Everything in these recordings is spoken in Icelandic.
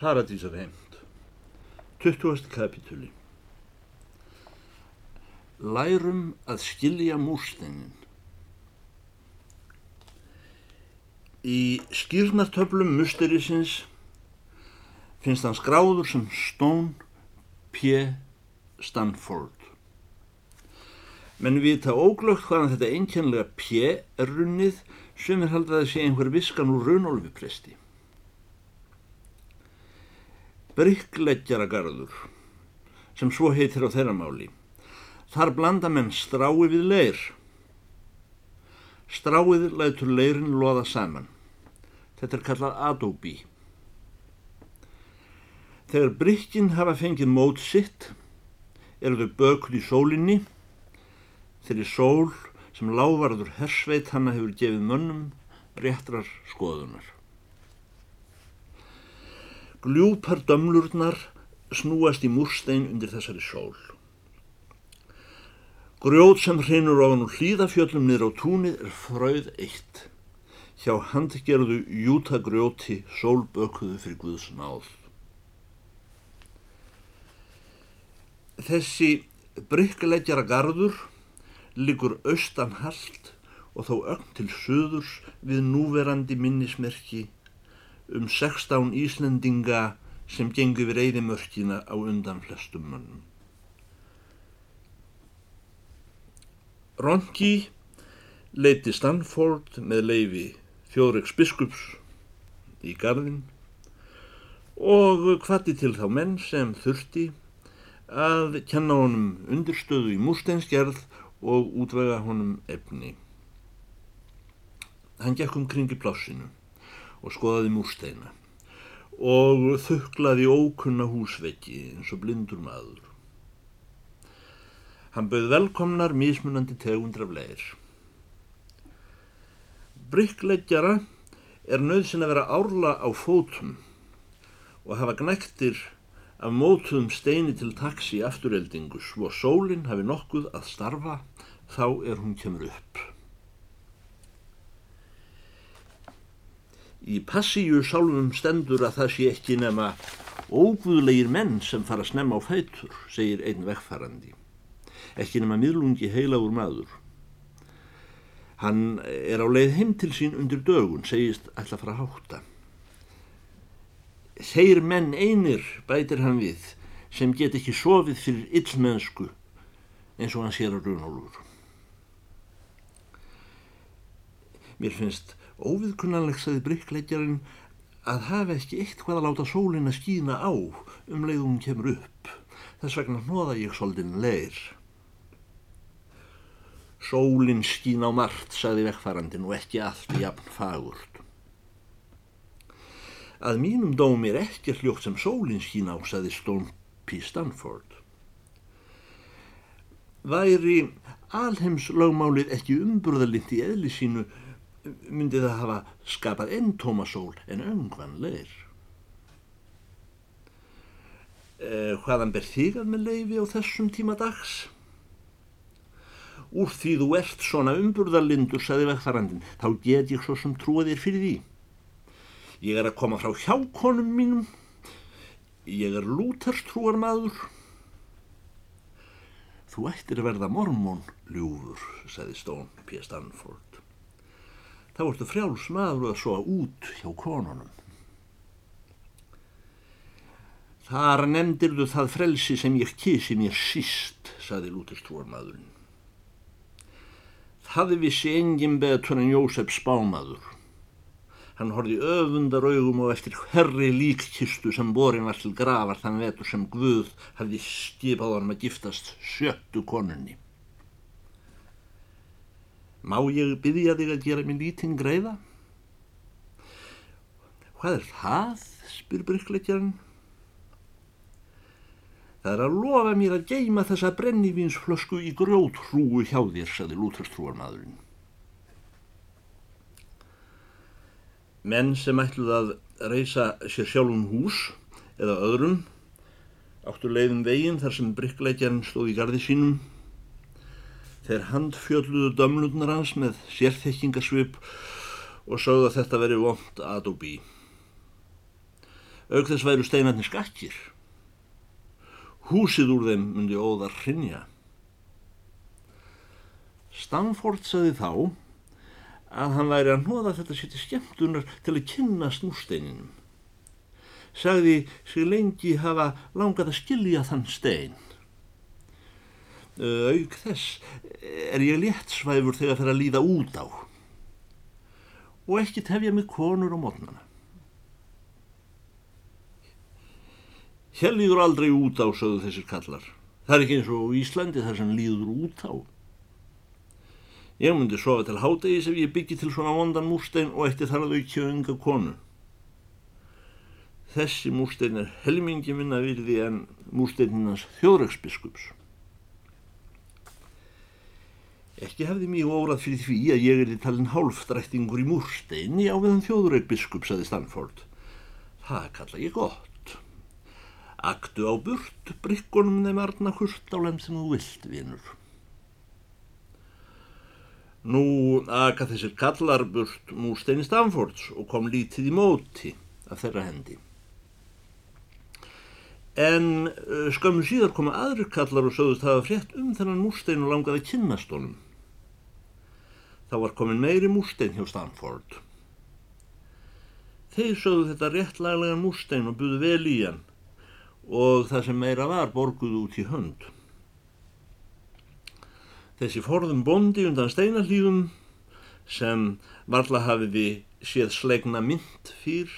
Paradísar heimt 20. kapitúli Lærum að skilja múrsteinin Í skýrnartöflum musterisins finnst hann skráður sem Stone P. Stanford. Menn vita óglögt hvaðan þetta einkennlega P. er runnið sem er haldið að sé einhver viskan úr raunólfipresti. Bryggleggjaragarður, sem svo heitir á þeirra máli. Þar blanda menn strái við leir. Stráið lætur leirin loða saman. Þetta er kallað adobe. Þegar bryggjinn hafa fengið mót sitt, eru þau bökuð í sólinni, þeirri sól sem lávarður hersveit hanna hefur gefið mönnum réttrar skoðunar. Gljúpar dömlurnar snúast í múrstein undir þessari sól. Grjót sem hreinur ofan úr hlýðafjöllum niður á túnið er fröð eitt. Hjá handgerðu jútagrjóti sólbökuðu fyrir Guðs náð. Þessi bryggleggjara gardur liggur austan hald og þó ögn til söðurs við núverandi minnismerki um 16 Íslendinga sem gengur við reyðimörkina á undan flestum mönnum. Ronki leiti Stanford með leifi Þjóðreiks biskups í gardin og hvati til þá menn sem þurfti að kenna honum undirstöðu í múrsteinsgerð og útvega honum efni. Hann gekk um kringi plássinu og skoðaði múrsteina og þuklaði ókunna húsveggi eins og blindur maður. Hann bauð velkomnar mismunandi tegundra af leir. Bryggleggjara er nöðsin að vera árla á fótum og hafa gnæktir af mótuðum steini til taksi afturreldingu svo sólinn hafi nokkuð að starfa þá er hún kemur upp. Í passíu sálfum stendur að það sé ekki nema óguðlegir menn sem fara að snemma á fætur, segir einn vegfærandi. Ekki nema miðlungi heilagur maður. Hann er á leið heim til sín undir dögun, segist að fara að hátta. Þeir menn einir, bætir hann við, sem get ekki sofið fyrir illmennsku eins og hann sér á raunhólur. Mér finnst óviðkunnanlegt saði bryggleggjarinn að hafa ekki eitt hvað að láta sólinn að skína á um leið hún kemur upp. Þess vegna hnoða ég soldin leir. Sólinn skín á margt, saði vekkfarandin og ekki allt jafn fagurt. Að mínum dómi er ekki hljótt sem sólinn skín á, saði Stone P. Stanford. Væri alheims lögmálið ekki umburðalind í eðli sínu myndi það hafa skapað enn tómasól en öngvan leir. Eh, hvaðan ber þig að með leifi á þessum tíma dags? Úr því þú ert svona umburðarlindur, saði vegþarandin, þá get ég svo sem trúa þér fyrir því. Ég er að koma frá hjákonum mínum, ég er lúterstrúar maður. Þú ættir að verða mormón, ljúfur, saði Stone P. Stanford þá ertu frjáls maður að soa út hjá konunum. Þar nefndir þú það frelsi sem ég kísi mér síst, saði lútistúarmadurinn. Það vissi engin betur en Jósef spámaður. Hann horfi öfundar augum og eftir herri líkkistu sem borin var til gravar þann vetur sem Guð hafði skipað hann að giftast sjöttu konunni. Má ég byggja þig að gera mér lítinn greiða? Hvað er það? spyr bryggleikjarinn. Það er að lofa mér að geima þessa brennivínsflösku í grjótrúu hjá þér, saði lúterstrúarmadurinn. Menn sem ætluð að reysa sér sjálfum hús eða öðrum áttur leiðum veginn þar sem bryggleikjarinn stóð í gardi sínum Þeir handfjölluðu dömlundnar hans með sérþekkingasvip og sögðu að þetta veri vond að og bí. Auk þess væru steinarnir skakkir. Húsið úr þeim myndi óðar hrinja. Stanford saði þá að hann væri að hnoða þetta sétti skemmtunar til að kynna snústeininum. Sagði sig lengi hafa langað að skilja þann stein. Auk þess er ég léttsvæfur þegar það er að líða út á og ekki tefja mig konur og mótnana. Hér líður aldrei út á, sögðu þessir kallar. Það er ekki eins og Íslandi þar sem líður út á. Ég myndi sofa til hádegis ef ég byggi til svona vondan múrstein og eftir þar að aukja unga konu. Þessi múrstein er helmingi minna virði en múrsteininans þjóðræksbiskups. Ekki hefði mjög órað fyrir því að ég er í talin hálfdræktingur í múrsteini á viðan þjóðrækbiskup, saði Stanford. Það kalla ég gott. Aktu á burt, brikkonum þeim arna hurt á lem sem þú vilt, vinur. Nú aka þessir kallar burt múrsteini Stanfords og kom lítið í móti af þeirra hendi. En uh, skömmu síðar koma aðri kallar og sögðust hafa frétt um þennan múrstein og langaði kynnast honum. Þá var komin meiri múrstein hjá Stanford. Þeir sögðu þetta réttlæglega múrstein og buðu vel í hann og það sem meira var borguð út í hönd. Þessi forðum bondi undan steinallífum sem varla hafiði séð slegna mynd fyrr,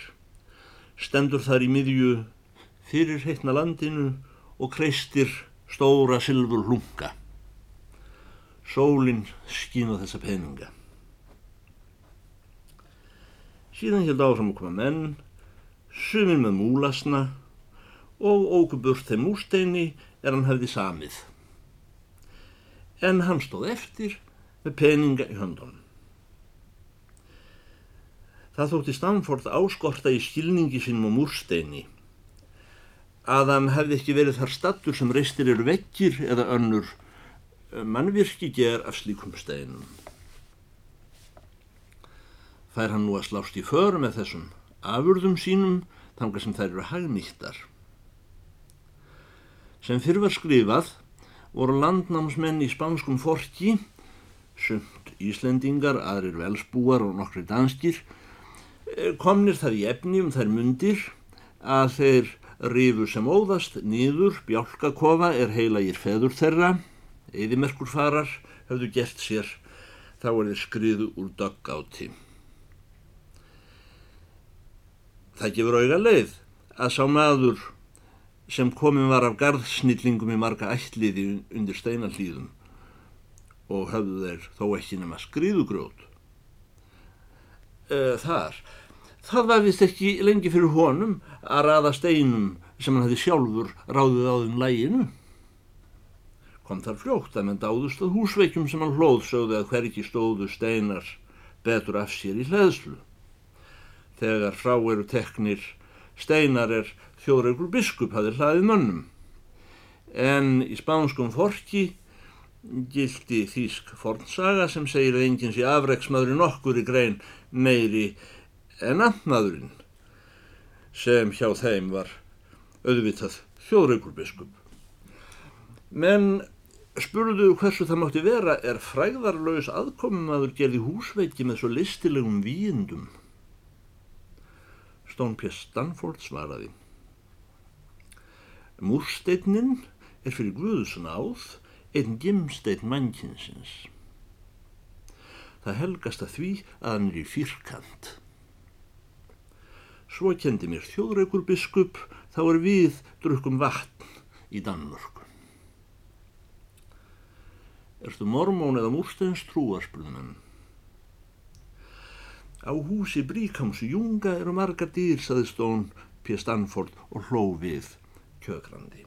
stendur þar í miðju fyrir heitna landinu og kreistir stóra sylfur hlunga. Sólinn skínu þessa peninga. Síðan held áfram að koma menn, sumir með múlasna og ógu burt þeim úrsteini er hann hefði samið. En hann stóð eftir með peninga í höndunum. Það þótti Stamford áskorta í skilningi sínum á múrsteini að hann hefði ekki verið þar stattur sem reistir eru vekkir eða önnur mannvirki ger af slíkum steinum. Fær hann nú að slást í för með þessum afurðum sínum þanga sem þær eru hagnýttar. Sem fyrr var skrifað voru landnámsmenn í spánskum forki, sumt Íslendingar, aðrir velsbúar og nokkri danskir, eh, komnir það í efni um þær mundir að þeir rifu sem óðast nýður bjálkakofa er heilagir feður þeirra, eðimerkur farar höfðu gert sér, þá er þeir skriðu úr döggáti. Það gefur auga leið að sá maður sem komin var af garðsnillingum í marga ætliði undir steinallíðum og höfðu þeir þó ekki nema skriðugrjót. E, þar, það var vist ekki lengi fyrir honum að raða steinum sem hann hefði sjálfur ráðið á þeim læginu. Kom þar fljótt að menn dáðust að húsveikjum sem hann hlóð sögði að hverki stóðu steinar betur af sér í hlæðslu. Þegar frá eru teknir steinar er þjóðregur biskup hafi hlaðið mönnum. En í spánskum forki gildi þýsk fornsaga sem segir að enginn sé afreiksmaðurinn okkur í grein meiri en andmaðurinn sem hjá þeim var auðvitað þjóðregur biskup. Menn spurðu hversu það mátti vera er fræðarlaus aðkomum aður gerði húsveiki með svo listilegum víindum. Stone P. Stanford svaraði Múrsteinin er fyrir Guðsnáð einn gimsteinn mannkinsins. Það helgast að því að hann er í fyrkant. Svo kendi mér þjóðreikur biskup þá er við drukum vatn í Danmörku. Erstu mormón eða múrsteins trúarsplunan? Á húsi Bríkamsu Junga eru margar dýr, saði Stón P. Stanford og hló við kjökrandi.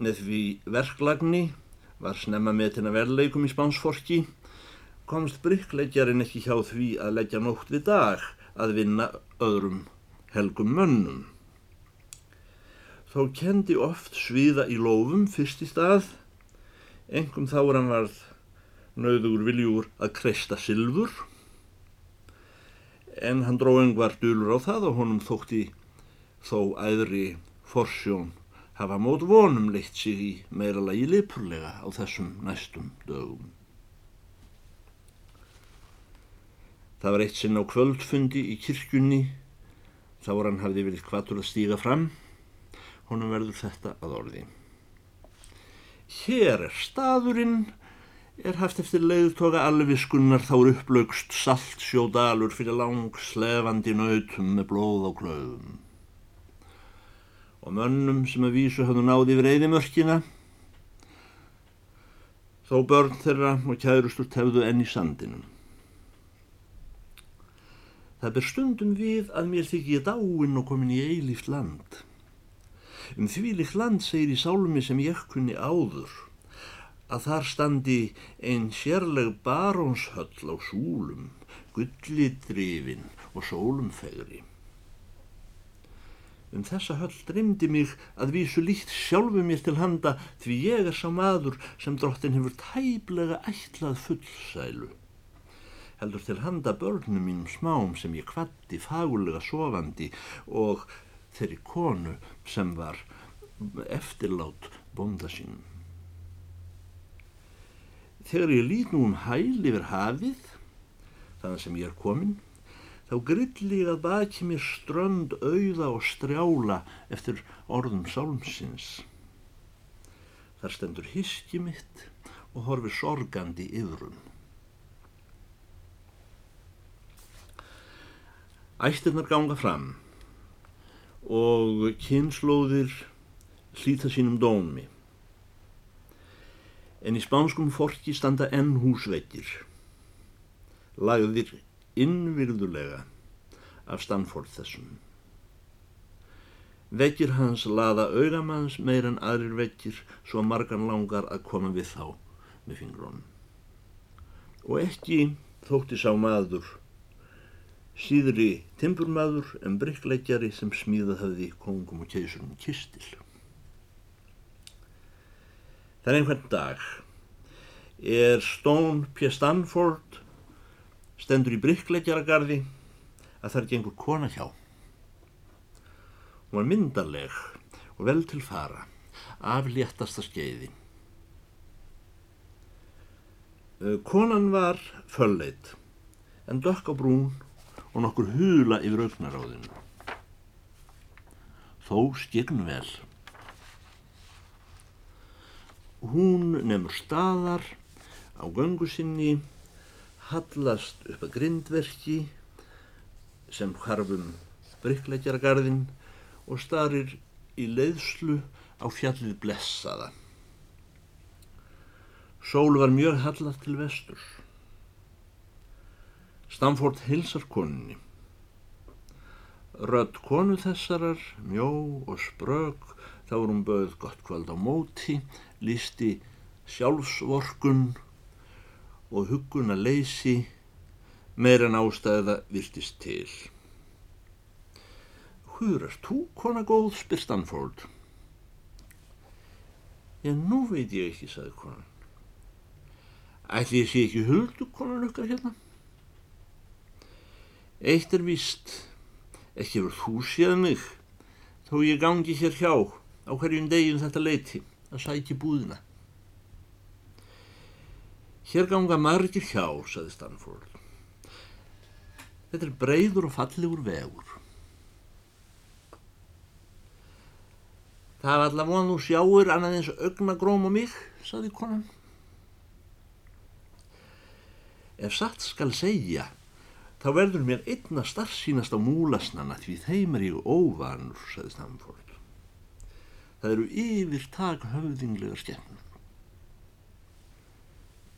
Með því verklagni var snemma metin að verleikum í spánsforki komst bryggleggjarinn ekki hjá því að leggja nótt við dag að vinna öðrum helgum mönnum. Þó kendi oft sviða í lofum fyrst í stað, engum þá er hann varð nauður viljúr að kreista sylfur en hann dróðing var dúlur á það og honum þótti þó æðri forsjón hafa mót vonum leitt sig í meira lagi lipurlega á þessum næstum dögum. Það var eitt sinn á kvöldfundi í kirkjunni, þá var hann hafði verið hvatur að stíga fram, honum verður þetta að orði. Hér er staðurinn, er haft eftir leiðtoga alviskunnar þá upplaugst saltsjódalur fyrir lang slefandi nautum með blóð á klöðum. Og mönnum sem að vísu hafðu náði yfir eðimörkina, þó börn þeirra og kærustur tefðu enn í sandinum. Það ber stundum við að mér þykir ég dáinn og komin í eilíft land. Um þvílikt land segir í sálmi sem ég kunni áður að þar standi einn sérleg barónshöll á súlum, gullidrifin og sólumfegri. Um þessa höll dreymdi mig að vísu líkt sjálfu mér til handa því ég er sá maður sem drottin hefur tæblega ætlað fullsælu heldur til handa börnum mínum smám sem ég kvatti fagulega sofandi og þeirri konu sem var eftirlát bonda sínum. Þegar ég lít nú um hæl yfir hafið, þannig sem ég er komin, þá grilli ég að baki mér strönd auða og strjála eftir orðum sálmsins. Þar stendur hiski mitt og horfir sorgandi yfirum. Ættirnar ganga fram og kynnslóðir hlýta sínum dómi. En í spánskum forki standa enn húsveittir, lagðir innvirðulega af Stanford þessum. Vekkir hans laða augamanns meir en aðrir vekkir svo margan langar að koma við þá með fingrónum. Og ekki þótti sá maður síðri timburmaður en bryggleikjari sem smíðað hafði kongum og keisurinn kistil. Það er einhvern dag er Stone P. Stanford stendur í bryggleikjaragarði að þar gengur kona hjá. Hún var myndarleg og vel til fara, afléttasta skeiði. Konan var fölleit en dökk á brún og nokkur hula yfir augnaráðinu. Þó skegn vel. Hún nefnur staðar á göngu sinni, hallast upp að grindverki sem harfum bryggleikjaragarðin og starir í leiðslu á fjallið blessaða. Sól var mjög hallast til vestur. Stamford hilsar koninni. Rödd konu þessarar, mjó og sprög, þá er hún bauð gott kvöld á móti, lísti sjálfsvorkun og hugguna leysi, meir en ástæða virtist til. Hver er þú, kona góð, spyr Stanford. Já, nú veit ég ekki, sagði konan. Ætli ég sé ekki huldu, konan okkar hérna? Eitt er víst, ekki verður þú séð mig, þó ég gangi hér hjá á hverjum deginn þetta leiti að sæti búðina. Hér ganga margir hjá, saði Stanford. Þetta er breyður og fallegur vegur. Það er allavega von þú sjáur annað eins augnagróm á mig, saði konan. Ef satt skal segja, þá verður mér einna starfsínast á múlasnana því þeim er ég óvanur, sagði Stamford. Það eru yfir tak höfðinglega skemmur.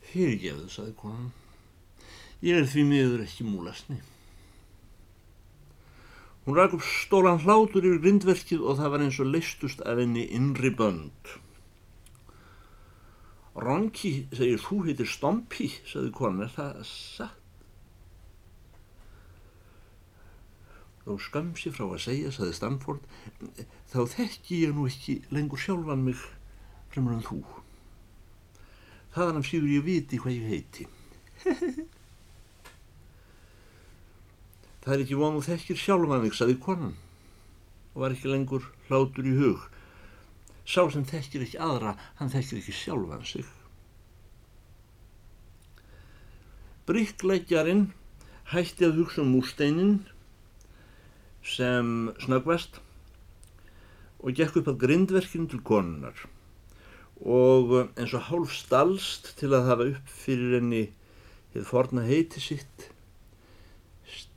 Fyrirgefðu, sagði konan. Ég er því miður ekki múlasni. Hún rak upp stólan hlátur yfir grindverkið og það var eins og leistust af henni innri bönd. Ronki, segir þú heitir Stompi, sagði konan, er það satt? Þó skam sér frá að segja, saði Stanford, þá þekki ég nú ekki lengur sjálfan mig fremur en þú. Þaðan af síður ég viti hvað ég heiti. Það er ekki von og þekkir sjálfan þig, saði konan og var ekki lengur hlátur í hug. Sá sem þekkir ekki aðra, hann þekkir ekki sjálfan sig. Bryggleggjarinn hætti að hugsa um múrsteinin sem snöggvest og gekk upp að grindverkinu til konunar og eins og hálf stalst til að hafa upp fyrir henni hefði forna heiti sitt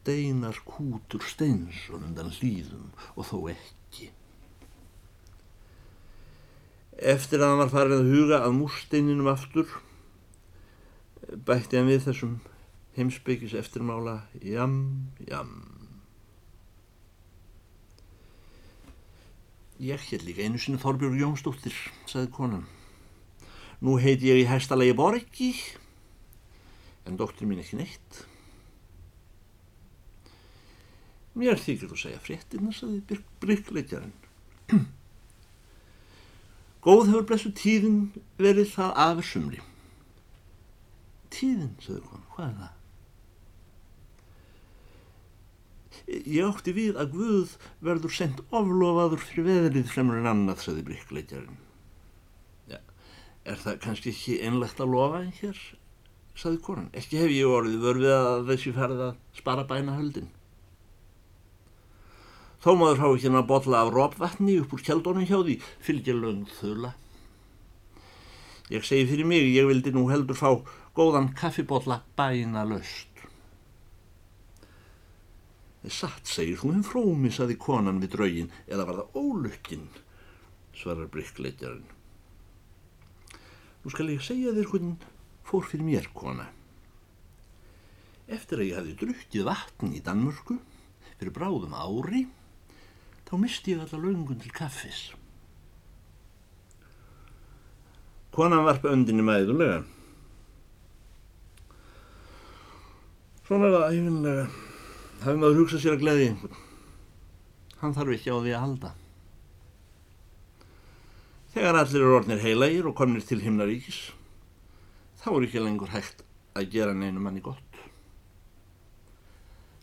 steinar kútur steinsson undan hlýðum og þó ekki. Eftir að hann var farin að huga að múrsteininum aftur bætti hann við þessum heimsbyggis eftirmála jam, jam. Ég hér líka einu sinni Þorbjörg Jónsdóttir, saði konan. Nú heiti ég í hæstalagi Borgi, en dóttir mín ekki neitt. Mér þykir þú segja fréttina, saði Bryggleikjarinn. Góð hefur blessu tíðin verið það aðversumri. Tíðin, saði konan, hvað er það? Ég átti við að Guð verður sendt oflofaður fyrir veðrið fremur en annað, saði Bryggleikjarinn. Ja, er það kannski ekki einlegt að lofa einn hér, saði konan. Ekki hef ég orðið vörfið að þessi ferð að spara bæna höldin. Þó maður há ekki hann að botla af rópvatni upp úr kjaldónum hjá því, fylgja lögn þula. Ég segi fyrir mig, ég vildi nú heldur fá góðan kaffibotla bæna löst. Satt segir þú hinn frómi, saði konan við draugin, eða var það ólukkin, svarar bryggleitjarinn. Nú skal ég segja þér hvernig fór fyrir mér, kona. Eftir að ég hafi drukkið vatn í Danmörku, fyrir bráðum ári, þá misti ég alla laungun til kaffis. Konan varp öndinni mæðulega. Svona er það æfinlega. Hafum maður hugsað sér að gleði einhvern. Hann þarf ekki á því að halda. Þegar allir eru orðnir heilagir og komnir til himnaríkis, þá er ekki lengur hægt að gera neinu manni gott.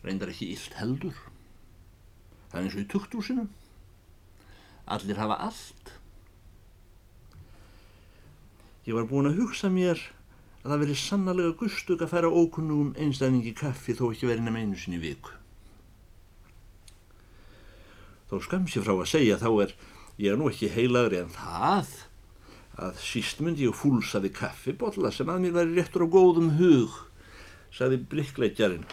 Reyndar ekki illt heldur. Það er eins og í tuktúsinu. Allir hafa allt. Ég var búin að hugsa mér að það veri sannlega gustug að færa ókunnugum einstæðingi kaffi þó ekki verið nefn einu sinni viku. Þó skam sér frá að segja þá er ég er nú ekki heilagri en það að síst myndi ég fúlsaði kaffibotla sem að mér væri réttur á góðum hug, saði blikkleikjarinn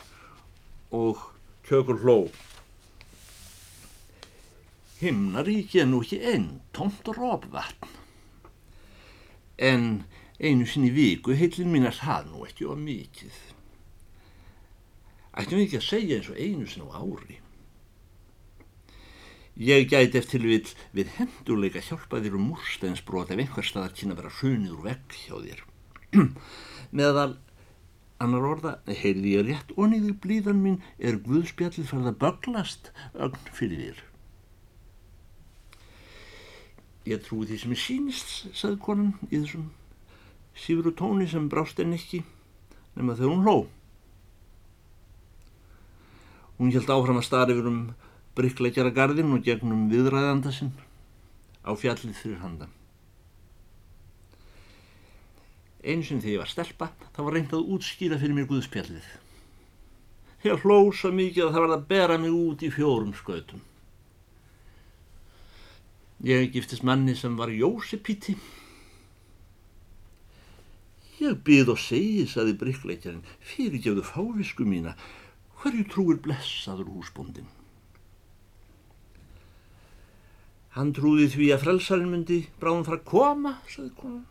og kjökur hló. Himnaríki er nú ekki enn tómt rópvatn, en einu sinni viku heilin mín er það nú ekki á mikið. Ættum við ekki að segja eins og einu sinni á ári. Ég gæti eftir vil við hendurleika hjálpa þér um múrsteinsbrot ef einhver staðar kynna vera hrunið úr vegg hjá þér. Meðal annar orða, heyrði ég rétt og niður blíðan mín er Guðspjallið farið að böglast ögn fyrir þér. Ég trúi því sem ég sínist, sagði konan í þessum sífru tóni sem brást enn ekki nema þegar hún hló. Hún held áfram að starfi um bryggleikjara gardin og gegnum viðræðanda sinn á fjallið fyrir handan. Einu sem þegar ég var stelpa, það var reynd að útskýra fyrir mér Guðspjallið. Ég hlósa mikið að það var að bera mig út í fjórum skautum. Ég giftist manni sem var Jósepíti. Ég byð og segi, saði bryggleikjarinn, fyrirgefðu fávisku mína, hverju trúir blessaður húsbóndin? Hann trúði því að frelsarinn myndi bráðum fara að koma, saði konan.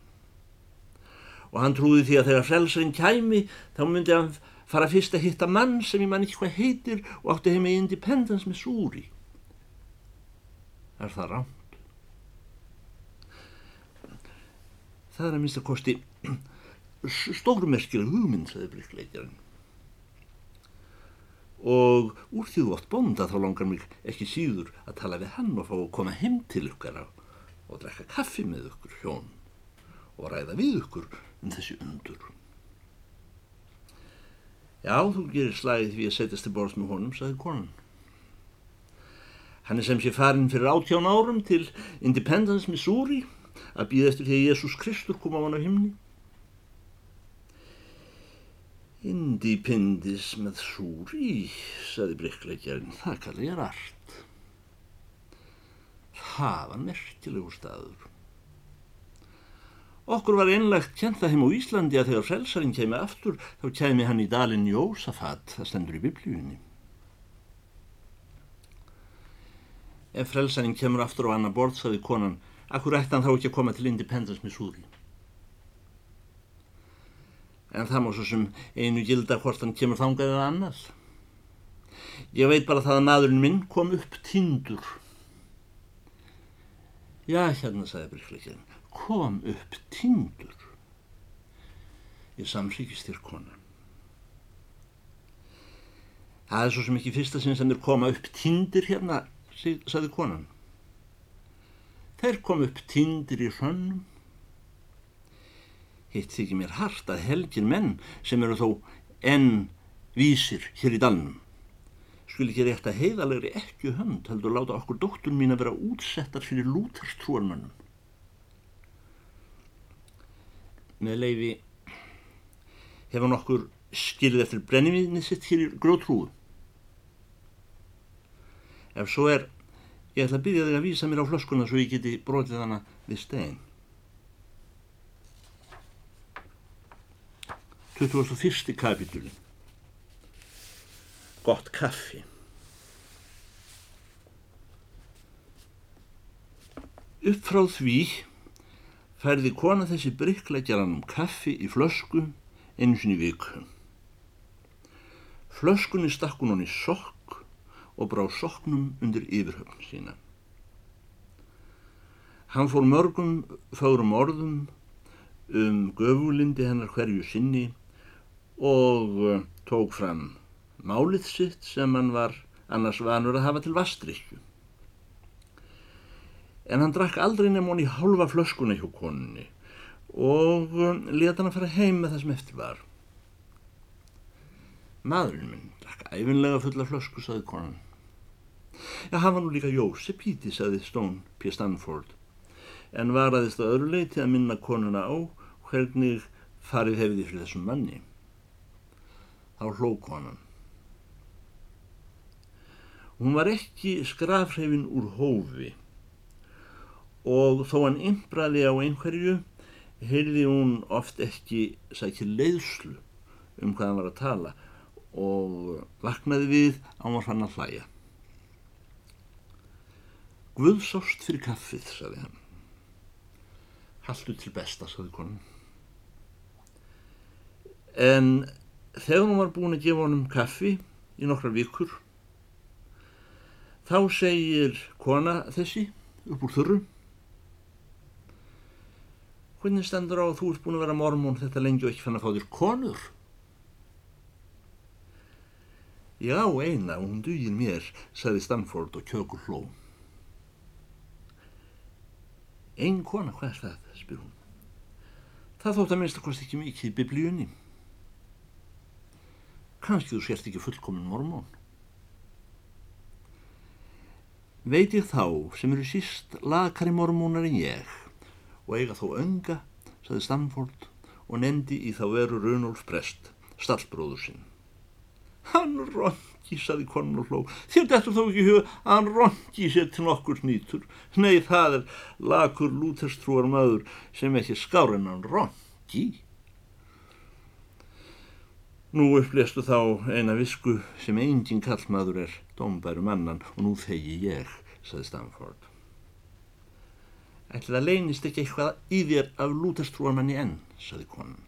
Og hann trúði því að þegar frelsarinn kæmi, þá myndi hann fara fyrst að hitta mann sem ég man ekki hvað heitir og átti heim í Independence með Súri. Er það rámt? Það er að minnst að kosti stórmerkileg hugmynd, saði bryggleikjarinn. Og úr því þú átt bónda þá langar mig ekki síður að tala við hann og fá að koma heim til ykkar og drekka kaffi með ykkur hjón og ræða við ykkur um þessi undur. Já, þú gerir slagið því að setjast til borðs með honum, saði konan. Hann er sem sé farin fyrir áttján árum til Independence, Missouri að býða eftir því að Jésús Kristur kom á hann á himni. Independence með Súri, saði brikkleikjarinn, það kallar ég rætt. Það var merkilegu staður. Okkur var einlegt kjent að heim á Íslandi að þegar frelsarinn kemi aftur þá kemi hann í dalinn Jósafat, það stendur í biblíunni. Ef frelsarinn kemur aftur á annar borð, saði konan, akkur ætti hann þá ekki að koma til Independence með Súri en það má svo sem einu gilda hvort hann kemur þangað eða annað. Ég veit bara það að maðurinn minn kom upp tindur. Já, hérna sagði Bryggleikinn, kom upp tindur. Ég samsíkist þér kona. Það er svo sem ekki fyrsta sinn sem er koma upp tindir hérna, sagði konan. Þeir kom upp tindir í hrönnum Hitt þykir mér hart að helgin menn sem eru þó enn vísir hér í dalnum. Skul ekki rétt að heiðalegri ekki hönd heldur láta okkur dóttun mín að vera útsettar fyrir lútarstrúarmönnum. Með leiði hefur nokkur skilið eftir brennivíðni sitt hér í grótrúu. Ef svo er, ég ætla að byggja þig að vísa mér á flöskuna svo ég geti brotið hana við stegin. 21. kapitúli Gott kaffi Upp frá því færði kona þessi bryggleikjaran um kaffi í flösku einu sinni viku. Flöskunni stakk hún hann í sokk og brá sokknum undir yfirhöfn sína. Hann fór mörgum fárum orðum um göfulindi hennar hverju sinni og uh, tók fram málið sitt sem hann var annars vanur að hafa til vastrykju. En hann drakk aldrei nefn hún í hálfa flöskuna hjá konunni og um, leta hann að fara heim með það sem eftir var. Maðurinn minn drakk æfinlega fulla flösku, saði konan. Já, hann var nú líka Jósef Píti, saði Stone P. Stanford, en varaðist að öðru leiti að minna konuna á hvernig farið hefði fyrir þessum manni á hlókonan. Hún var ekki skrafhrifin úr hófi og þó hann ymbraði á einhverju heyrði hún oft ekki sækir leiðslu um hvað hann var að tala og vaknaði við á hann fann að hlæja. Guðsást fyrir kaffið, saði hann. Haldu til besta, saði konan. En þegar hún var búin að gefa honum kaffi í nokkrar vikur þá segir kona þessi upp úr þurru hvernig stendur á að þú ert búin að vera mormón þetta lengi og ekki fann að fá þér konur? Já eina hún dugir mér sagði Stanford og kjökur hló. Einn kona hvað er það? spyr hún. Það þótt að minnst að kosti ekki mikið í biblíunni kannski þú sérst ekki fullkomin mormón. Veit ég þá sem eru síst lakari mormónar en ég og eiga þó önga, saði Stanford og nefndi í þá veru Runolf Brest, stallbróður sinn. Hann rongi, saði og hló, þér dettur þó ekki huga að hann rongi sér til nokkur nýtur. Nei, það er lakur lútestrúar maður sem ekki skár en hann rongi. Nú upplestu þá eina visku sem engin kallmaður er dómbæru mannan og nú þegi ég, saði Stamford. Ætla leynist ekki eitthvað í þér af lútastrúarmanni enn, saði konan.